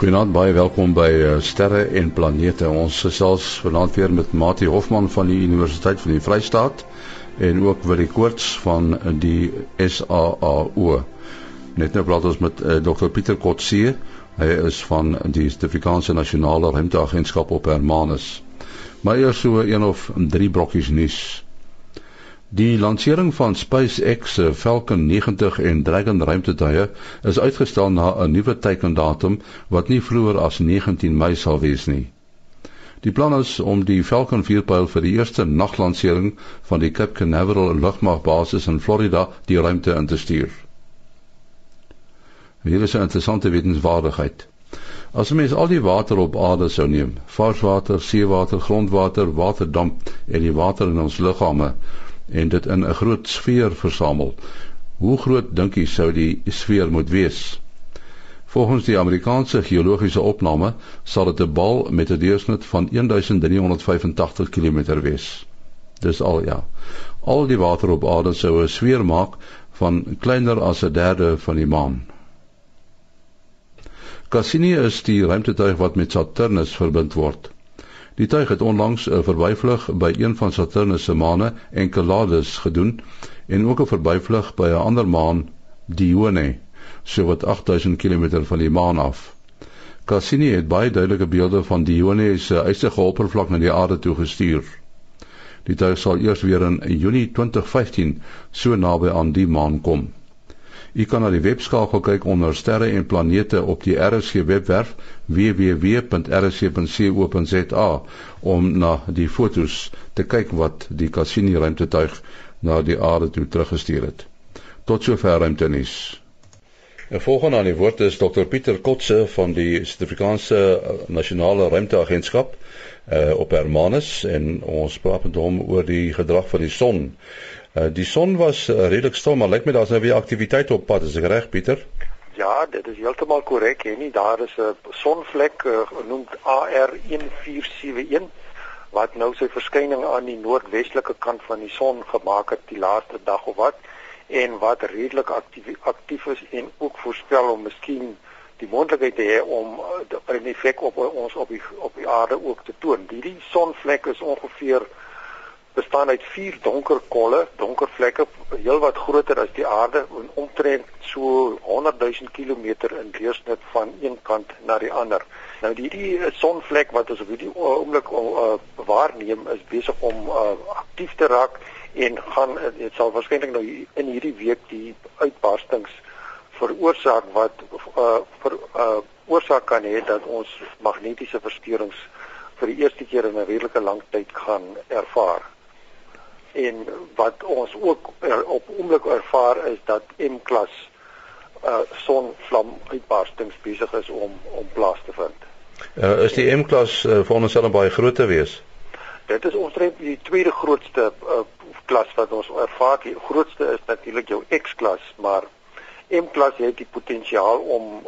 Goeienaand, baie welkom by uh, Sterre en Planete. Ons gesels vanaand weer met Mati Hofman van die Universiteit van die Vrystaat en ook Willie Koorts van die SAAO. Net nou praat ons met uh, Dr Pieter Kotse. Hy is van die Suid-Afrikaanse Nasionale Ruimteagentskap op Hermanus. Maar eers so een of drie brokkies nuus. Die lansering van SpaceX se Falcon 90 en Dragon ruimtetuie is uitgestel na 'n nuwe teikendatum wat nie vroeër as 19 Mei sal wees nie. Die plan is om die Falcon 4 pyl vir die eerste naglansering van die Cape Canaveral lugmagbasis in Florida die ruimte in te stuur. Hier is 'n interessante wetenswaardigheid. As mens al die water op aarde sou neem, varswater, seewater, grondwater, waterdamp en die water in ons liggame en dit in 'n groot sfeer versamel. Hoe groot dink jy sou die sfeer moet wees? Volgens die Amerikaanse geologiese opname sal dit 'n bal met 'n deursnit van 1385 km wees. Dis al ja. Al die water op aarde sou 'n sfeer maak van kleiner as 'n derde van die maan. Cassini is die ruimtetuig wat met Saturnus verbind word. Die tuig het onlangs 'n verbyvlug by een van Saturnus se maane, Enceladus, gedoen en ook 'n verbyvlug by 'n ander maan, Dione, so wat 8000 km van die maan af. Cassini het baie duidelike beelde van Dione se ysige oppervlak na die aarde toe gestuur. Die tuig sal eers weer in Junie 2015 so naby aan die maan kom. U kan na die webskakel kyk onder sterre en planete op die RSG webwerf www.rsg.co.za om na die fotos te kyk wat die Cassini ruimtetuig na die aarde toe teruggestuur het. Tot sover ruimtenis. En volgende aan die woord is Dr Pieter Kotse van die Suid-Afrikaanse Nasionale Ruimteagentskap uh, op Hermanus en ons praat met hom oor die gedrag van die son. Uh, die son was uh, redelik stil, maar lyk my daar's nou weer aktiwiteit op pad, is ek reg Pieter? Ja, dit is heeltemal korrek, hè nie. Daar is 'n sonvlek uh, genoemd AR1471 wat nou sy verskyning aan die noordwestelike kant van die son gemaak het die laaste dag of wat en wat redelik aktief aktief is en ook voorspel om miskien die moontlikheid te hê om 'n effek op ons op die op die aarde ook te toon. Hierdie sonvlek is ongeveer bestaan uit vier donker kolle, donker vlekke, heelwat groter as die aarde en omtrent so 100 000 km in deursnit van een kant na die ander. Nou hierdie sonvlek wat ons op hierdie oomblik uh, waarneem is besig om uh, aktief te raak en gaan dit sal waarskynlik nou in hierdie week die uitbarstings veroorsaak wat uh, vir uh, oorsaak kan hê dat ons magnetiese versteurings vir die eerste keer in 'n redelike lang tyd gaan ervaar en wat ons ook er, op oomblik ervaar is dat M-klas uh sonvlam uitbarstings besig is om om plaas te vind. Uh, is die M-klas uh, vir ons al baie groot te wees? Dit is omtrent die tweede grootste uh, klas wat ons ervaar. Die grootste is natuurlik jou X-klas, maar M-klas het die potensiaal om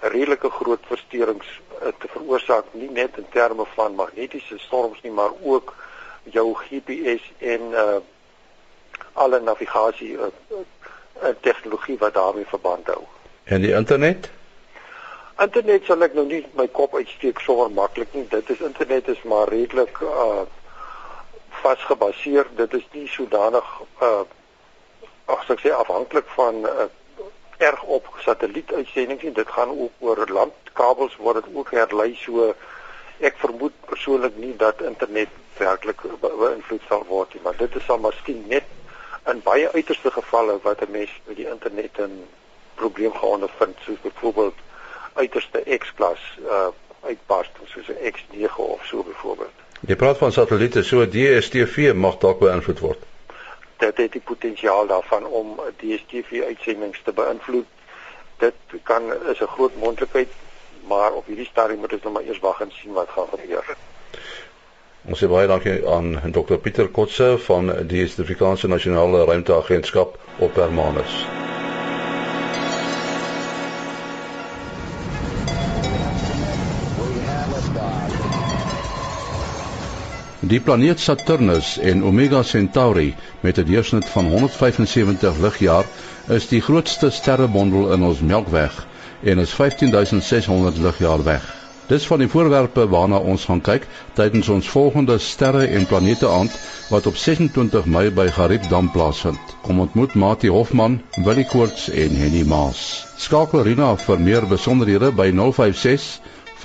redelike groot versteurings uh, te veroorsaak nie net in terme van magnetiese storms nie, maar ook jou GPS en uh alle navigasie uh, uh, tegnologie wat daarmee verband hou. En die internet? Internet sal ek nou nie my kop uitsteek sommer maklik nie. Dit is internet is maar redelik uh vasgebaseer. Dit is nie sodanig uh as ek sê afhanklik van uh, erg op satelliet-uitsendings nie. Dit gaan ook oor landkabels word dit ook herlei so ek vermoed persoonlik nie dat internet werklik beïnvloed sal word nie, maar dit is al miskien net in baie uiterste gevalle wat 'n mens met die internet 'n probleem gaan ondervind, soos byvoorbeeld uiterste X-klas uh uitbarsting soos 'n X9 of so byvoorbeeld. Jy praat van satelliete, so DStv mag dalk beïnvloed word. Dit het die potensiaal daarvan om DStv uitsendings te beïnvloed. Dit kan is 'n groot moontlikheid, maar op hierdie stadium moet ons nog maar eers wag en sien wat gaan gebeur. Ons sê baie dankie aan Dr Pieter Kotse van die Suid-Afrikaanse Nasionale Ruimteagentskap op Hermanus. Die planeet Saturnus en Omega Centauri met 'n deursnit van 175 ligjaar is die grootste sterrebondel in ons Melkweg en is 15600 ligjaar weg. Dis van die voorwerpe waarna ons gaan kyk tydens ons volgende sterre en planete aand wat op 26 Mei by Gariepdam plaasvind. Kom ontmoet Mati Hofman, Willie Koorts en Henny Maas. Skakel Rina vir meer besonderhede by 056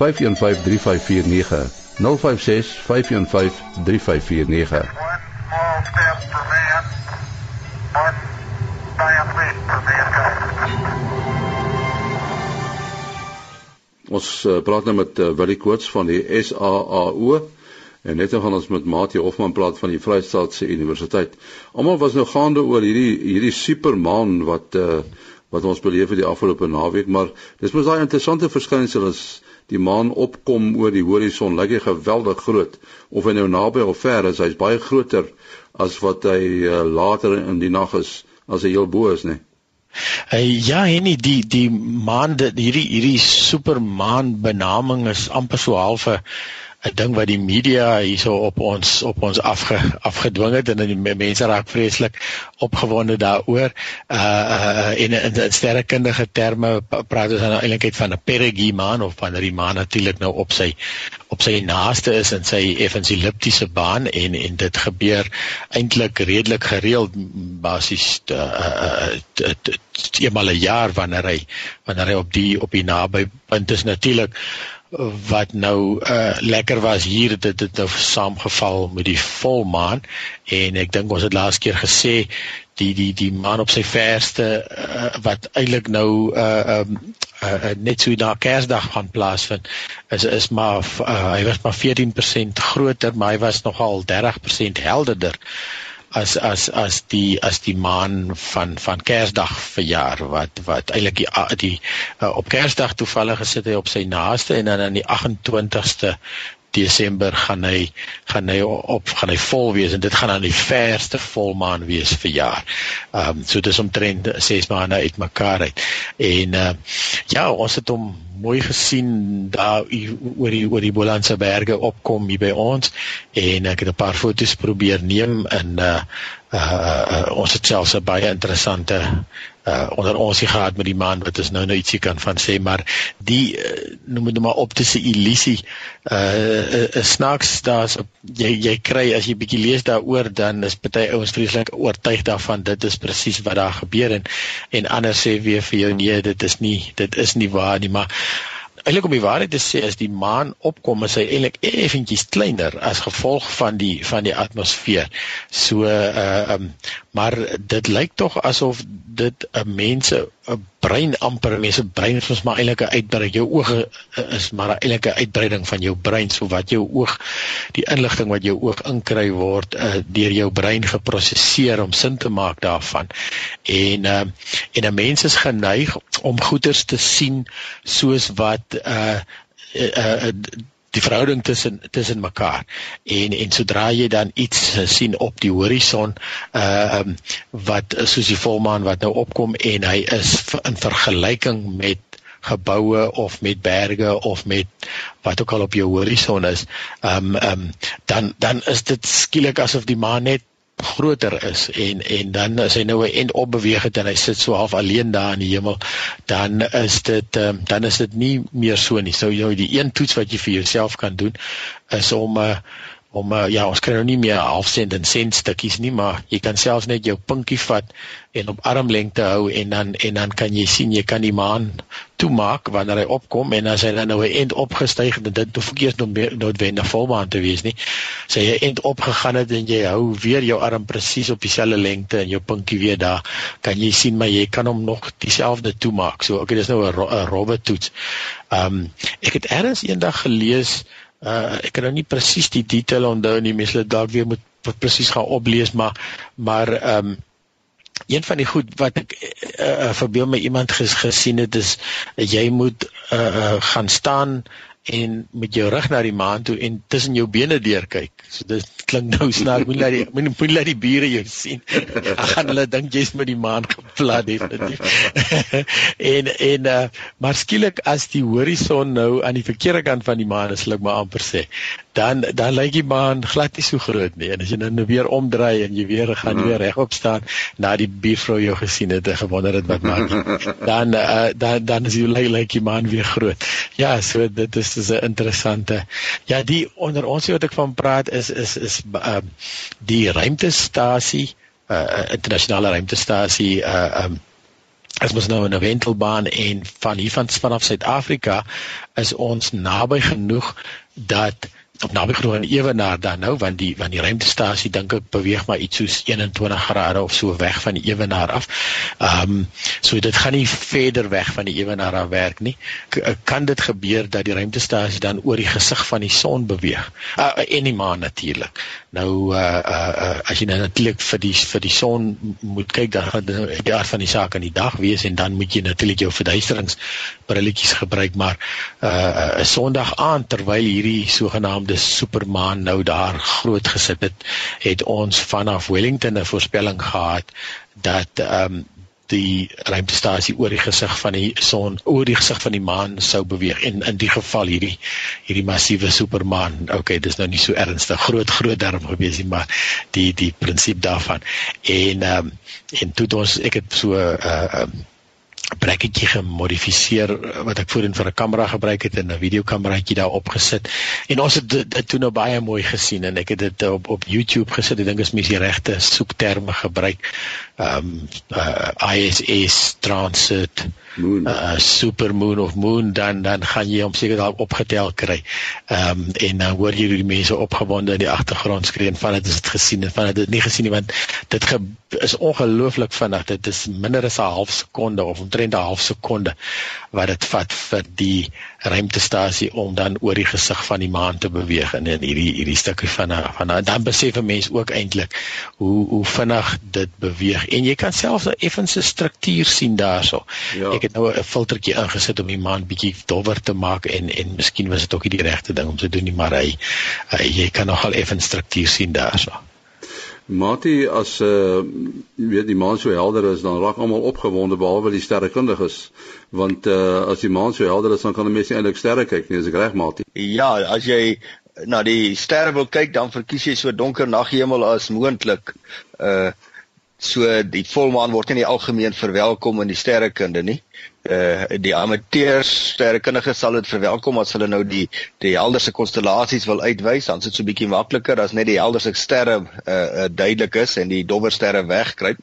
515 3549. 056 515 3549. Ons uh, praat nou met uh, Willie Koorts van die SAAO en net dan gaan ons met Mati Hofman praat van die Vrystaatse Universiteit. Almal was nou gaande oor hierdie hierdie supermaan wat uh, wat ons beleef het die afgelope naweek, maar dis mos daai interessante verskynsel is die maan opkom oor die horison, lyk hy geweldig groot. Of hy nou naby of ver is, hy's baie groter as wat hy uh, later in die nag is as hy heel bo is, nee. Uh, ja, en die die maan hierdie hierdie supermaan benaming is amper so half 'n 'n ding wat die media hierso op ons op ons afge, afgedwing het en die mense raak vreeslik opgewonde daaroor. Uh uh in in, in sterrekundige terme praat ons nou eintlik van 'n perigee maan of wanneer die maan natuurlik nou op sy op sy naaste is in sy effens elliptiese baan en en dit gebeur eintlik redelik gereeld basies uh eenmal 'n jaar wanneer hy wanneer hy op die op die naby punt is natuurlik wat nou uh lekker was hier dit het nou saamgeval met die volmaan. En ek dink ons het laas keer gesê die die die maan op sy verste uh, wat eintlik nou uh um uh, net so na Kersdag gaan plaasvind is is maar uh, hy was maar 14% groter maar hy was nogal 30% helderder as as as die as die maan van van Kersdag verjaar wat wat eintlik die, die uh, op Kersdag toevallig gesit hy op sy naaste en dan aan die 28ste Desember gaan hy gaan hy op gaan hy vol wees en dit gaan aan die verste volmaan wees vir jaar. Ehm um, so dis omtrent 6 maande uitmekaar uit. En uh, ja, ons het hom mooi gesien daar oor die oor die Bolandse berge opkom hier by ons en ek het 'n paar foto's probeer neem en uh, uh, uh ons het selfs 'n baie interessante uh onder ons hier gehad met die man wat ons nou nou ietsie kan van sê maar die uh, noem dit maar optiese illusie uh is snaaks daar's jy jy kry as jy bietjie lees daaroor dan is baie ouens vreeslik oortuig daarvan dit is presies wat daar gebeur en en ander sê weer vir jou nee dit is nie dit is nie waar nie maar eintlik om die waarheid te sê as die maan opkom is hy eintlik effentjies kleiner as gevolg van die van die atmosfeer. So uh um maar dit lyk tog asof dit 'n uh, mense 'n uh, brein amper mense brein is maar eintlik 'n uitbreiding jou oë is maar eintlik 'n uitbreiding van jou brein so wat jou oog die inligting wat jou oog inkry word uh, deur jou brein geprosesseer om sin te maak daarvan. En uh en 'n mens is geneig om goeters te sien soos wat uh uh, uh die verhouding tussen tussen mekaar. En en sodra jy dan iets sien op die horison uh um, wat soos die volmaan wat nou opkom en hy is in vergelyking met geboue of met berge of met wat ook al op jou horison is um um dan dan is dit skielik asof die maan net groter is en en dan as hy nou 'n end op beweeg het en hy sit so half alleen daar in die hemel dan is dit um, dan is dit nie meer so nie. So jy die een toets wat jy vir jouself kan doen is om 'n uh, eh, om uh, ja, ons kry nou nie meer halfsent en sent stukkies nie, maar jy kan selfs net jou pinkie vat en op armlengte hou en dan en dan kan jy sien jy kan die maan toemaak wanneer hy opkom en as hy dan nou 'n end opgestyg het, dit hoef eens noodwendig volmaan te wees nie. As hy 'n end opgegaan het en jy hou weer jou arm presies op dieselfde lengte en jou pinkie weer daar, kan jy sien maar jy kan hom nog dieselfde toemaak. So okay, dis nou 'n robot toets. Ehm um, ek het eers eendag gelees uh ek kan nou nie presies die detail onthou nie mense dit dalk weer moet presies gaan oplees maar maar ehm um, een van die goed wat ek uh, verbeel my iemand ges, gesien het is jy moet uh, uh gaan staan en met jou rug na die maan toe en tussen jou bene deur kyk. So dit klink nou snaaks, moet laat die moet, moet laat die bure jou sien. Ag gaan hulle dink jy's met die maan geplat definitief. en en uh, maar skielik as die horison nou aan die verkeerde kant van die maan is, sal ek maar amper sê, dan dan lyk die baan glad nie so groot nie. En as jy nou weer omdraai en jy weer gaan mm. weer regop staan na die buurvrou jou gesien het en gewonder het wat maak, dan uh, dan dan is jy lyk lyk die baan weer groot. Ja, so dit is dis 'n interessante. Ja, die onder ons wat ek van praat is is is uh, die ruimtestasie, uh, internasionale ruimtestasie uh um as mens nou 'n wentelbaan en van hier van vanaf Suid-Afrika is ons naby genoeg dat op naby genoeg aan Ewenaar dan nou want die want die ruimtestasie dink ek beweeg maar iets soos 21 grade of so weg van die Ewenaar af. Ehm um, so dit gaan nie verder weg van die Ewenaar af werk nie. K kan dit gebeur dat die ruimtestasie dan oor die gesig van die son beweeg? Uh, en die maan natuurlik. Nou uh uh, uh as jy nou natuurlik vir die vir die son moet kyk dan gaan dit die aard van die saak in die dag wees en dan moet jy natuurlik jou verduisteringsbrilletjies gebruik maar uh 'n uh, Sondag aand terwyl hierdie sogenaamde die supermaan nou daar groot gesit het, het ons vanaf Wellington 'n voorspelling gehad dat ehm um, die ruimtestasie oor die gesig van die son oor die gesig van die maan sou beweeg. En in die geval hierdie hierdie massiewe supermaan okay dis nou nie so ernstig groot groot darm gewees nie maar die die prinsip daarvan. En um, en toe ons ek het so uh, um, brekketjie gemodifiseer wat ek voorheen vir 'n kamera gebruik het en 'n videokameraatjie daar opgesit. En ons het dit, dit toe nou baie mooi gesien en ek het dit op op YouTube gesit. Ek dink as mens die regte soekterme gebruik, um, uh, ISS transit moon uh, supermoon of moon dan dan gaan jy hom seker daar opgetel kry. Ehm um, en dan hoor jy hoe die mense opgewonde in die agtergrond skree en van dit is dit gesien en van dit het nie gesien nie want dit ge, is ongelooflik vinnig. Dit is minder as 'n half sekonde of omtrent 'n half sekonde wat dit vat vir die ruimtestasie om dan oor die gesig van die maan te beweeg in hierdie hierdie stukkie van van dan besef 'n mens ook eintlik hoe hoe vinnig dit beweeg en jy kan selfs 'n effense struktuur sien daarso. Ja. Ek het nou 'n filtertjie ingesit om die maan bietjie dowwer te maak en en miskien was dit ook nie die regte ding om te doen nie maar hy, hy jy kan nogal effens struktuur sien daarso. Mati as uh weet die maan so helder is dan raak almal opgewonde behalwe die sterrekundiges want uh as die maan so helder is dan kan 'n mens eintlik sterre kyk nie as ek reg Mati. Ja, as jy na die sterre wil kyk dan verkies jy so donker naghemel as moontlik. Uh so die volmaan word nie algemeen verwelkom in die sterrekunde nie. Uh die amateurs sterrekundiges sal dit verwelkom as hulle nou die die helderste konstellasies wil uitwys, dan is dit so bietjie makliker as net die helderste sterre uh, uh duidelik is en die dowwer sterre wegkruip.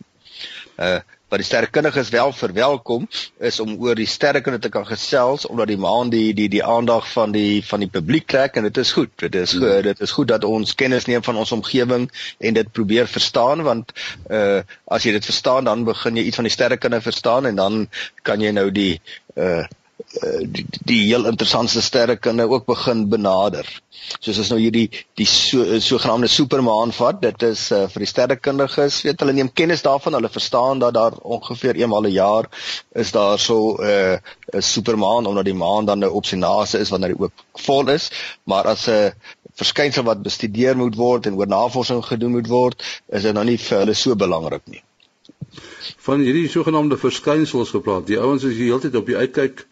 Uh wat die sterrekundiges wel verwelkom is om oor die sterrekunde te kan gesels omdat die maan die die die aandag van die van die publiek trek en dit is goed. Dit is goed, dit is goed dat ons kennis neem van ons omgewing en dit probeer verstaan want uh as jy dit verstaan dan begin jy iets van die sterrekunde verstaan en dan kan jy nou die uh die, die heel interessante sterrekunde ook begin benader. Soos as nou hierdie die so sogenaamde supermaan vat, dit is uh, vir die sterrekundiges, weet hulle neem kennis daarvan, hulle verstaan dat daar ongeveer eenmal 'n jaar is daar so eh, 'n uh, supermaan omdat die maan dan nou op sy naaste is wanneer hy ook vol is, maar as 'n uh, verskynsel wat bestudeer moet word en oor navorsing gedoen moet word, is dit nou nie vir hulle so belangrik nie. Van hierdie sogenaamde verskynsels gepraat, die ouens is die hele tyd op die uitkyk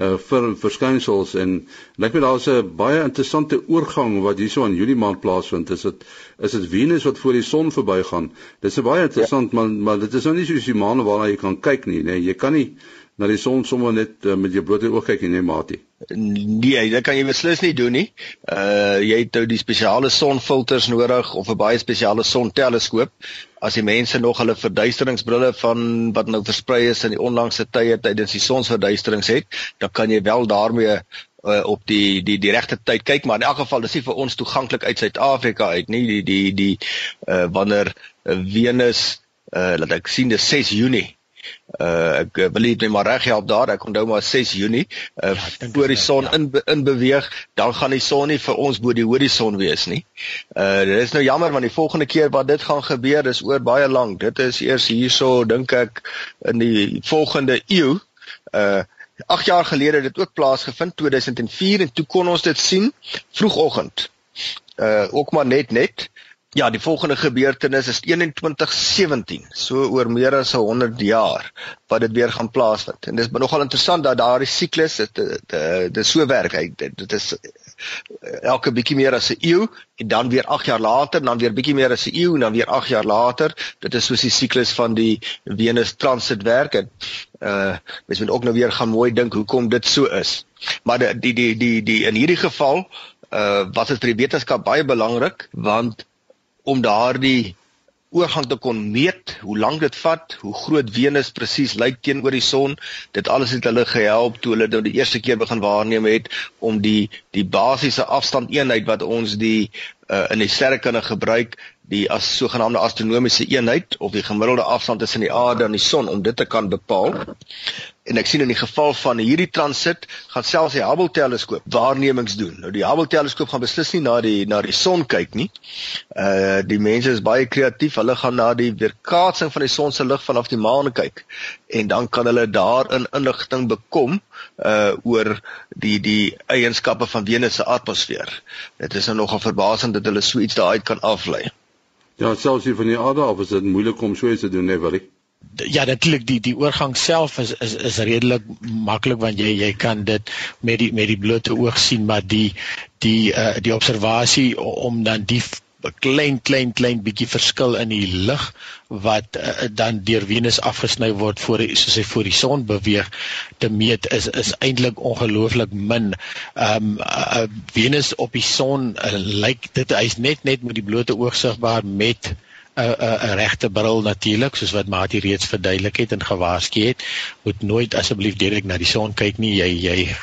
uh vir verskynsels en lyk my daar's 'n baie interessante oorgang wat hierso in Julie maand plaasvind. Is dit is dit Venus wat voor die son verbygaan? Dis 'n baie interessant ja. maar maar dit is nou nie soos die maan waarna jy kan kyk nie, nê. Nee. Jy kan nie na die son sommer net uh, met jou blote oog kyk nie, maatie. Nee, dit kan jy beslis nie doen nie. Uh jy het nou die spesiale sonfilters nodig of 'n baie spesiale sonteleskoop. As die mense nog hulle verduisteringsbrille van wat nou versprei is in die onlangse tye tydens die sonsverduisterings het, dan kan jy wel daarmee uh, op die die die regte tyd kyk, maar in elk geval dis nie vir ons toeganklik uit Suid-Afrika uit nie. Die die die uh wanneer Venus uh laat ek sien dis 6 Junie Uh ek wil net maar reg help daar. Ek onthou maar 6 Junie uh ja, voor die son ja. in in beweeg, dan gaan die son nie vir ons bo die horison wees nie. Uh dit is nou jammer want die volgende keer wat dit gaan gebeur is oor baie lank. Dit is eers hierso dink ek in die volgende eeu. Uh 8 jaar gelede het dit ook plaasgevind 2004 en toe kon ons dit sien vroegoggend. Uh ook maar net net. Ja, die volgende gebeurtenis is 2117, so oor meer as 100 jaar wat dit weer gaan plaasvind. En dis nogal interessant dat daardie siklus dit dit so werk. Dit, dit is elke bietjie meer as 'n eeu en dan weer 8 jaar later, dan weer bietjie meer as 'n eeu en dan weer 8 jaar later. Dit is soos die siklus van die Venus transit werk en uh mens moet ook nou weer gaan mooi dink hoekom dit so is. Maar die die die die, die in hierdie geval uh was dit vir die wetenskap baie belangrik want om daardie oorgang te kon meet, hoe lank dit vat, hoe groot Venus presies lyk teenoor die son. Dit alles het hulle gehelp toe hulle dit die eerste keer begin waarneem het om die die basiese afstandeenheid wat ons die uh, in die sterrekunde gebruik, die as sogenaamde astronomiese eenheid of die gemiddelde afstand tussen die aarde en die son om dit te kan bepaal. En ek sien in die geval van hierdie transit gaan selfs die Hubble teleskoop waarnemings doen. Nou die Hubble teleskoop gaan beslis nie na die na die son kyk nie. Uh die mense is baie kreatief. Hulle gaan na die weerkaatsing van die son se lig vanaf die maan kyk en dan kan hulle daarin inligting bekom uh oor die die eienskappe van Venus se atmosfeer. Dit is nou nogal verbasend dat hulle so iets daaruit kan aflei. Ja, selfs hier van die aarde af is dit moeilik om so iets te doen, nee, Willie. Ja, natuurlik die die oorgang self is is is redelik maklik want jy jy kan dit met die met die blote oog sien, maar die die uh die observasie om dan die klein klein klein bietjie verskil in die lig wat uh, dan deur Venus afgesny word voor die, soos hy voor die son beweeg te meet is is eintlik ongelooflik min. Ehm um, uh, Venus op die son uh, lyk dit hy's net net met die blote oog sigbaar met 'n 'n regte bril natuurlik soos wat Mati reeds verduidelik het en gewaarsku het. Moet nooit asseblief direk na die son kyk nie. Jy jy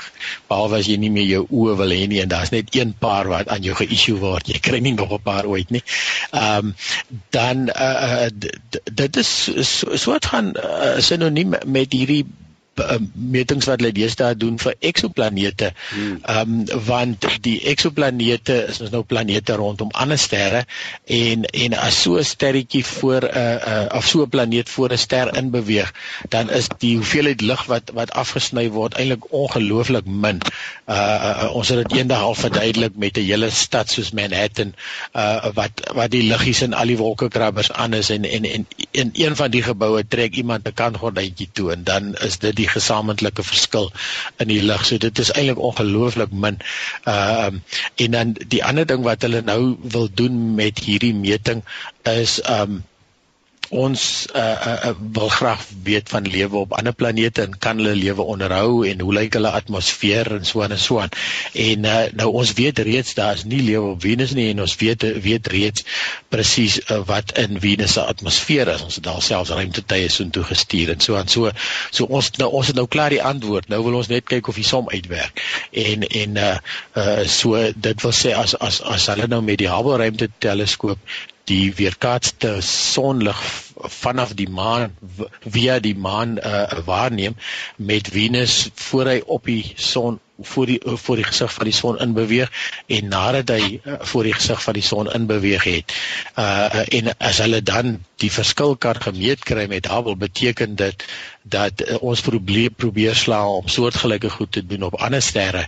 behalwe as jy nie meer jou oë wil hê nie en daar's net een paar wat aan jou ge-issue word. Jy kry nie nog 'n paar ooit nie. Ehm um, dan uh, dit is so, so wat gaan uh, sinoniem met hierdie metings wat hulle deesdae doen vir eksoplanete. Hmm. Ehm um, want die eksoplanete is ons nou planete rondom ander sterre en en as so 'n sterretjie voor 'n uh, uh, of so 'n planeet voor 'n ster in beweeg, dan is die hoeveelheid lig wat wat afgesny word eintlik ongelooflik min. Uh, uh ons het dit eendag al verduidelik met 'n hele stad soos Manhattan uh wat wat die liggies in al die wolkekrabbers aan is en en en in een van die geboue trek iemand 'n kantgordyntjie toe en dan is dit die die gesamentlike verskil in die lig. So dit is eintlik ongelooflik min. Ehm uh, en dan die ander ding wat hulle nou wil doen met hierdie meting is ehm um, ons uh, uh, wil graag weet van lewe op ander planete en kan hulle lewe onderhou en hoe lyk hulle atmosfeer en so en so aan. En uh, nou ons weet reeds daar is nie lewe op Venus nie en ons weet weet reeds presies uh, wat in Venus se atmosfeer is. Ons het al selfs ruimtetuie so intoe gestuur en so aan so so ons nou ons het nou klaar die antwoord. Nou wil ons net kyk of die som uitwerk. En en uh, uh so dit wil sê as as as hulle nou met die Hubble ruimteteleskoop die weerkaatste sonlig vanaf die maan via die maan uh, waarneem met Venus voor hy op die son voor die voor die gesig van die son in beweeg en nadat hy uh, voor die gesig van die son in beweeg het. Uh en as hulle dan die verskil kan gemeet kry met Hubble beteken dit dat uh, ons probeer probeer slaag om soortgelyke goed te doen op ander sterre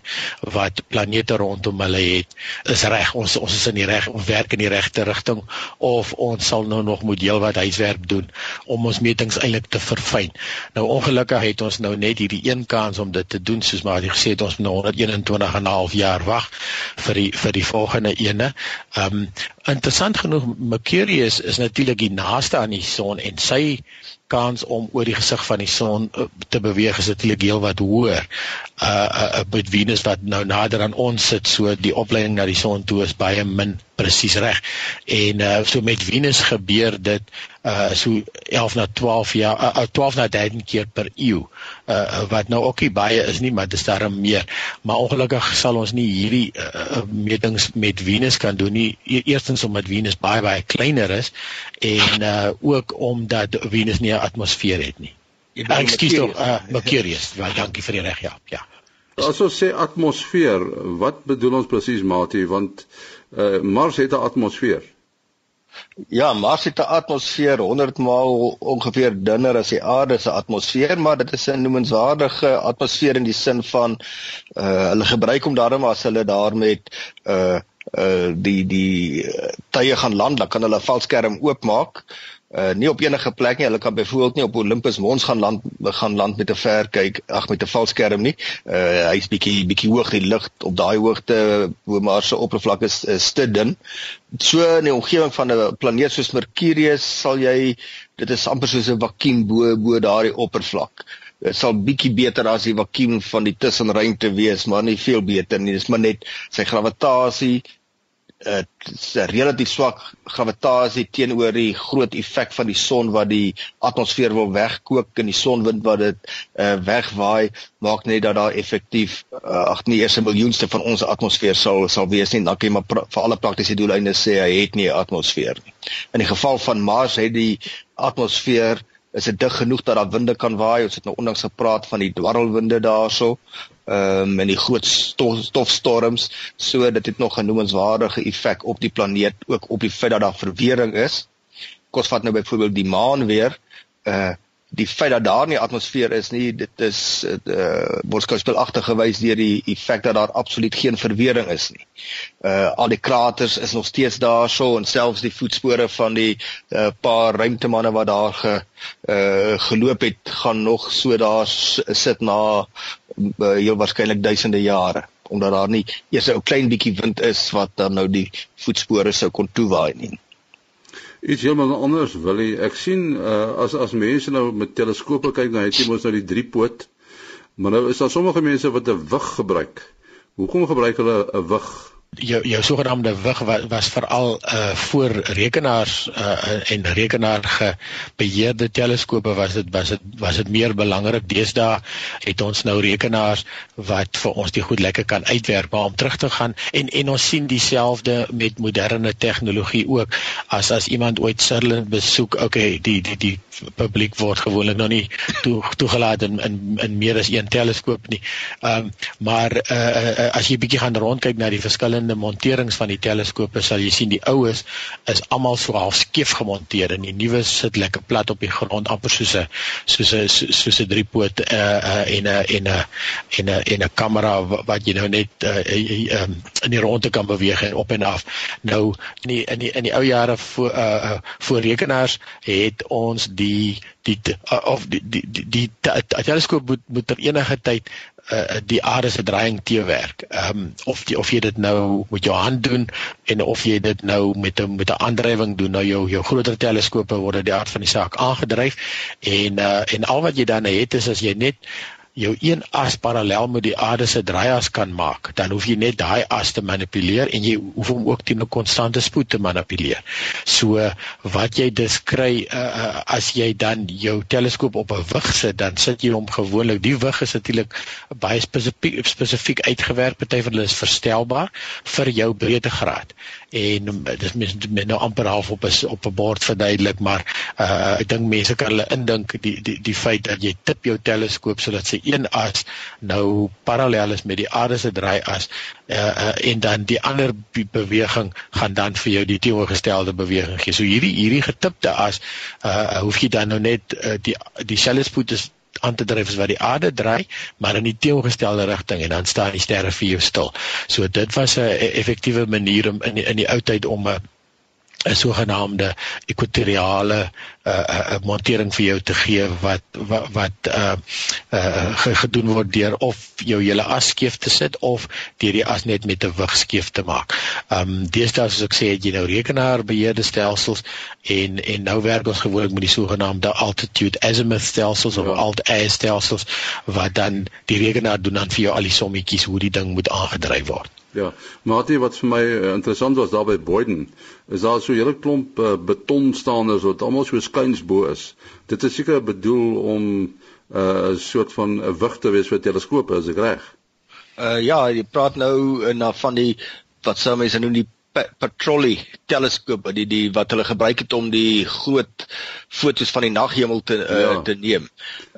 wat planete rondom hulle het. Is reg ons ons is in die reg werk in die regte rigting of ons sal nou nog moet heelwat huiswerk doen om ons metings eintlik te verfyn. Nou ongelukkig het ons nou net hierdie een kans om dit te doen soos maar jy gesê het ons nou 121 en 'n half jaar wag vir die vir die volgende ene. Ehm um, interessant genoeg Mercurius is natuurlik die naaste aan die son en sy kans om oor die gesig van die son uh, te beweeg is natuurlik heelwat hoër. Uh, uh Venus wat nou nader aan ons sit, so die opleiding na die son toe is baie min presies reg. En uh so met Venus gebeur dit uh so 11 na 12 jaar uh, 12 na 13 keer per eeu uh wat nou ook nie baie is nie maar dis daarom meer. Maar ongelukkig sal ons nie hierdie uh, metings met Venus kan doen nie. E-, eerstens omdat Venus baie baie kleiner is en uh ook omdat Venus nie 'n atmosfeer het nie. Ekskuus tog uh Mercurius. baie dankie vir die reg ja. Ja as ons sê atmosfeer wat bedoel ons presies maatie want uh Mars het 'n atmosfeer Ja, Mars het 'n atmosfeer 100 maal ongeveer dunner as die aarde se atmosfeer, maar dit is 'n noemenswaardige atmosfeer in die sin van uh hulle gebruik hom daarom as hulle daar met uh uh die die tye gaan land, dan kan hulle 'n valskerm oopmaak uh nie op enige plek nie. Hulle kan byvoorbeeld nie op Olympus Mons gaan land gaan land met 'n ver kyk, ag met 'n valskerm nie. Uh hy's bietjie bietjie hoog die lig op daai hoogte bo Mars se oppervlak is, is te dun. So in die omgewing van 'n planeet soos Mercurius sal jy dit is amper soos 'n vakuum bo bo daardie oppervlak. Dit sal bietjie beter as die vakuum van die tussenruimte wees, maar nie veel beter nie. Dis maar net sy gravitasie uh, 'n relatief swak gravitasie teenoor die groot effek van die son wat die atmosfeer wil wegkook en die sonwind wat dit uh, wegwaai maak net dat daar effektief uh, ag nee eers 'n miljoenste van ons atmosfeer sal sal wees nie dan kan jy maar vir alle praktiese doeleinde sê hy het nie 'n atmosfeer nie. In die geval van Mars het die atmosfeer is dit dig genoeg dat daar winde kan waai. Ons het nou onlangs gepraat van die dwarrelwinde daarso ehm um, en die groot stof, stofstorms so dit het nog 'n noemenswaardige effek op die planeet ook op die feit dat daar verwering is. Kos vat nou byvoorbeeld die maan weer uh die feit dat daar nie atmosfeer is nie dit is uh eh, boskouspelagtig gewys deur die effek dat daar absoluut geen verwering is nie. Uh al die kraters is nog steeds daar so en selfs die voetspore van die uh paar ruimtemanne wat daar ge uh geloop het gaan nog so daar sit na uh, heel waarskynlik duisende jare omdat daar nie eers 'n klein bietjie wind is wat dan nou die voetspore sou kon toewaai nie. Iets heeltemal anders wil jy ek sien uh, as as mense nou met teleskope kyk dan het jy mos nou die drie poot maar nou is daar sommige mense wat 'n wig gebruik. Hoekom gebruik hulle 'n wig? Jou jou sogenaamde wig was, was veral uh voor rekenaars uh en rekenaar gebeheerde teleskope was dit was dit was dit meer belangrik. Deesdae het ons nou rekenaars wat vir ons die goed lekker kan uitwerk maar om terug te gaan. En en ons sien dieselfde met moderne tegnologie ook. As as iemand ooit Sutherland besoek okay die die die publiek word gewoonlik nog nie toe toegelaat in in in meer as een teleskoop nie. Ehm um, maar uh, uh as jy bietjie gaan rondkyk na die verskillende monterings van die teleskope sal jy sien die oues is almal so half skeef gemonteer en die nuwe sit lekker plat op die grond amper soos 'n soos 'n soos 'n driepoot uh, uh, en 'n en 'n en 'n en 'n kamera wat jy nou net uh, uh, um, in die ronde kan beweeg en op en af. Nou in die in die in die ou jare voor uh, uh, voor rekenaars het ons die die uh, of die die die, die, die teleskoop moet moet ter enige tyd uh, die aarde se draaiing teewerk. Ehm um, of die, of jy dit nou met jou hand doen en of jy dit nou met 'n met 'n aandrywing doen. Nou jou jou groter teleskope word die aard van die saak aangedryf en uh, en al wat jy dan het is as jy net jou een as parallel met die aarde se draaias kan maak, dan hoef jy net daai as te manipuleer en jy hoef hom ook teen 'n konstante spoed te manipuleer. So wat jy dus kry uh, uh, as jy dan jou teleskoop op 'n wig sit, dan sit jy hom gewoonlik. Die wig is natuurlik baie spesifiek spesifiek uitgewerk, party van hulle is verstelbaar vir jou breedtegraad en um, dis mens men nou amper half op is op 'n bord verduidelik maar uh, ek dink mense kan hulle indink die die die feit dat jy tip jou teleskoop sodat sy een as nou parallel is met die aarde se draaias uh, uh, en dan die ander beweging gaan dan vir jou die teenoorgestelde beweging gee. So hierdie hierdie getipte as uh, hoef jy dan nou net uh, die die selespoed is aan te dryf as wat die aarde draai, maar in die teenoorgestelde rigting en dan staan die sterre vir jou stil. So dit was 'n effektiewe manier om in die, in die ou tyd om 'n 'n sogenaamde ekwatoriale uh, uh, montering vir jou te gee wat wat, wat uh, uh, gedoen word deur of jou hele as skeef te sit of deur die as net met 'n wig skeef te maak. Um, deesdae soos ek sê, het jy nou rekenaar beheerde stelsels en en nou werk ons gewoonlik met die sogenaamde altitude azimuth stelsels ja. of alt a stelsels wat dan die rekenaar doen dan vir jou al die sommetjies hoe die ding moet aangedryf word. Ja, maar dit wat vir my uh, interessant was daar by Boyden, is daar so 'n hele klomp uh, betonstaanders wat almal so skuins bo is. Dit is seker bedoel om eh, 'n uh, soort van 'n wig te wees vir teleskope, is ek reg? Uh ja, jy praat nou na van die wat sou mense noem die Patrolli teleskoop die die wat hulle gebruik het om die groot fotos van die naghemel te uh, ja. te neem.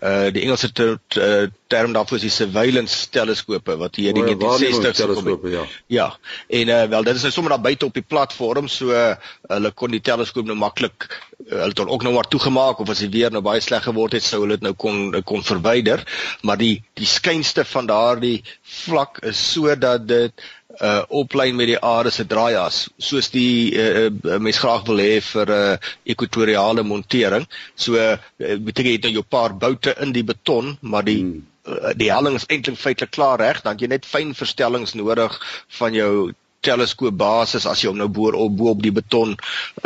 Uh die Engelse ter, ter, term daarvoor is die surveillance teleskope wat hier in die 1960s gekom het. Ja. ja. En uh wel dit is nou sommer daar buite op die platform so uh, hulle kon die teleskoop nou maklik uh, hulle het ook nou maar toegemaak of as die weer nou baie sleg geword het sou hulle dit nou kon kon verwyder, maar die die skynste van daardie vlak is sodat dit uh oplyn met die aarde se draaias soos die uh, uh, mens graag wil hê vir 'n uh, ekwatoriale montering. So uh, beteken het nou jou paar boute in die beton, maar die hmm. uh, die helling is eintlik feitelik klaar reg, dan jy net fyn verstellings nodig van jou teleskoop basis as jy hom nou boor op bo op die beton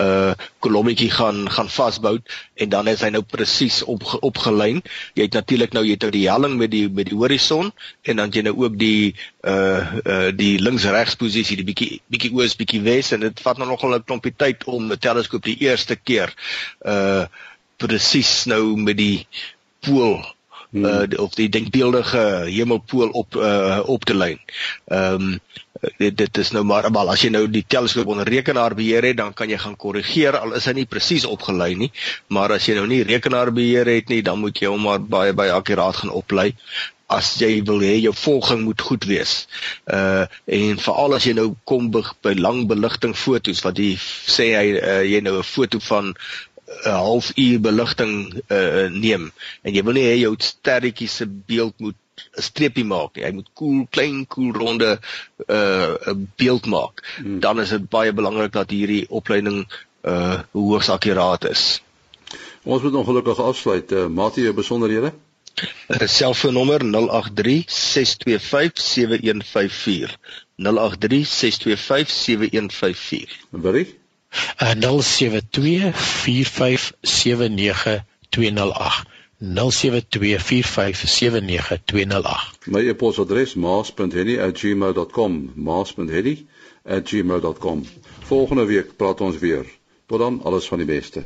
uh kolommetjie gaan gaan vasbou en dan is hy nou presies op opgelyn. Jy het natuurlik nou jy het nou die helling met die met die horison en dan jy nou ook die uh uh die links-regs posisie die bietjie bietjie oos bietjie wes en dit vat nou nogal 'n klompie tyd om 'n teleskoop die eerste keer uh presies nou met die pool hmm. uh of die denkbeeldige hemelpool op uh op te lyn. Ehm um, dit dit is nou maar maar as jy nou die teleskoop onder rekenaar beheer het dan kan jy gaan korrigeer al is hy nie presies opgelei nie maar as jy nou nie rekenaar beheer het nie dan moet jy hom maar baie baie akkuraat gaan oplei as jy wil hê jou volging moet goed wees. Uh en veral as jy nou kom by, by lang beligting fotos wat jy sê hy uh, jy nou 'n foto van 'n uh, halfuur beligting uh neem en jy wil nie hê jou sterretjie se beeld moet 'n streepie maak nie. Hy moet koel, cool, klein, koel cool, ronde uh 'n beeld maak. Hmm. Dan is dit baie belangrik dat hierdie opleiding uh hoogs akkuraat is. Ons moet ongelukkig afsluit. Uh, Matie, jou besonderhede? Uh, selfoonnommer 083 625 7154. 083 625 7154. Berig? Uh, 072 45 79 208. 0724579208. My e-posadres maas.henny@gmail.com. maas.henny@gmail.com. Volgende week praat ons weer. Tot dan, alles van die beste.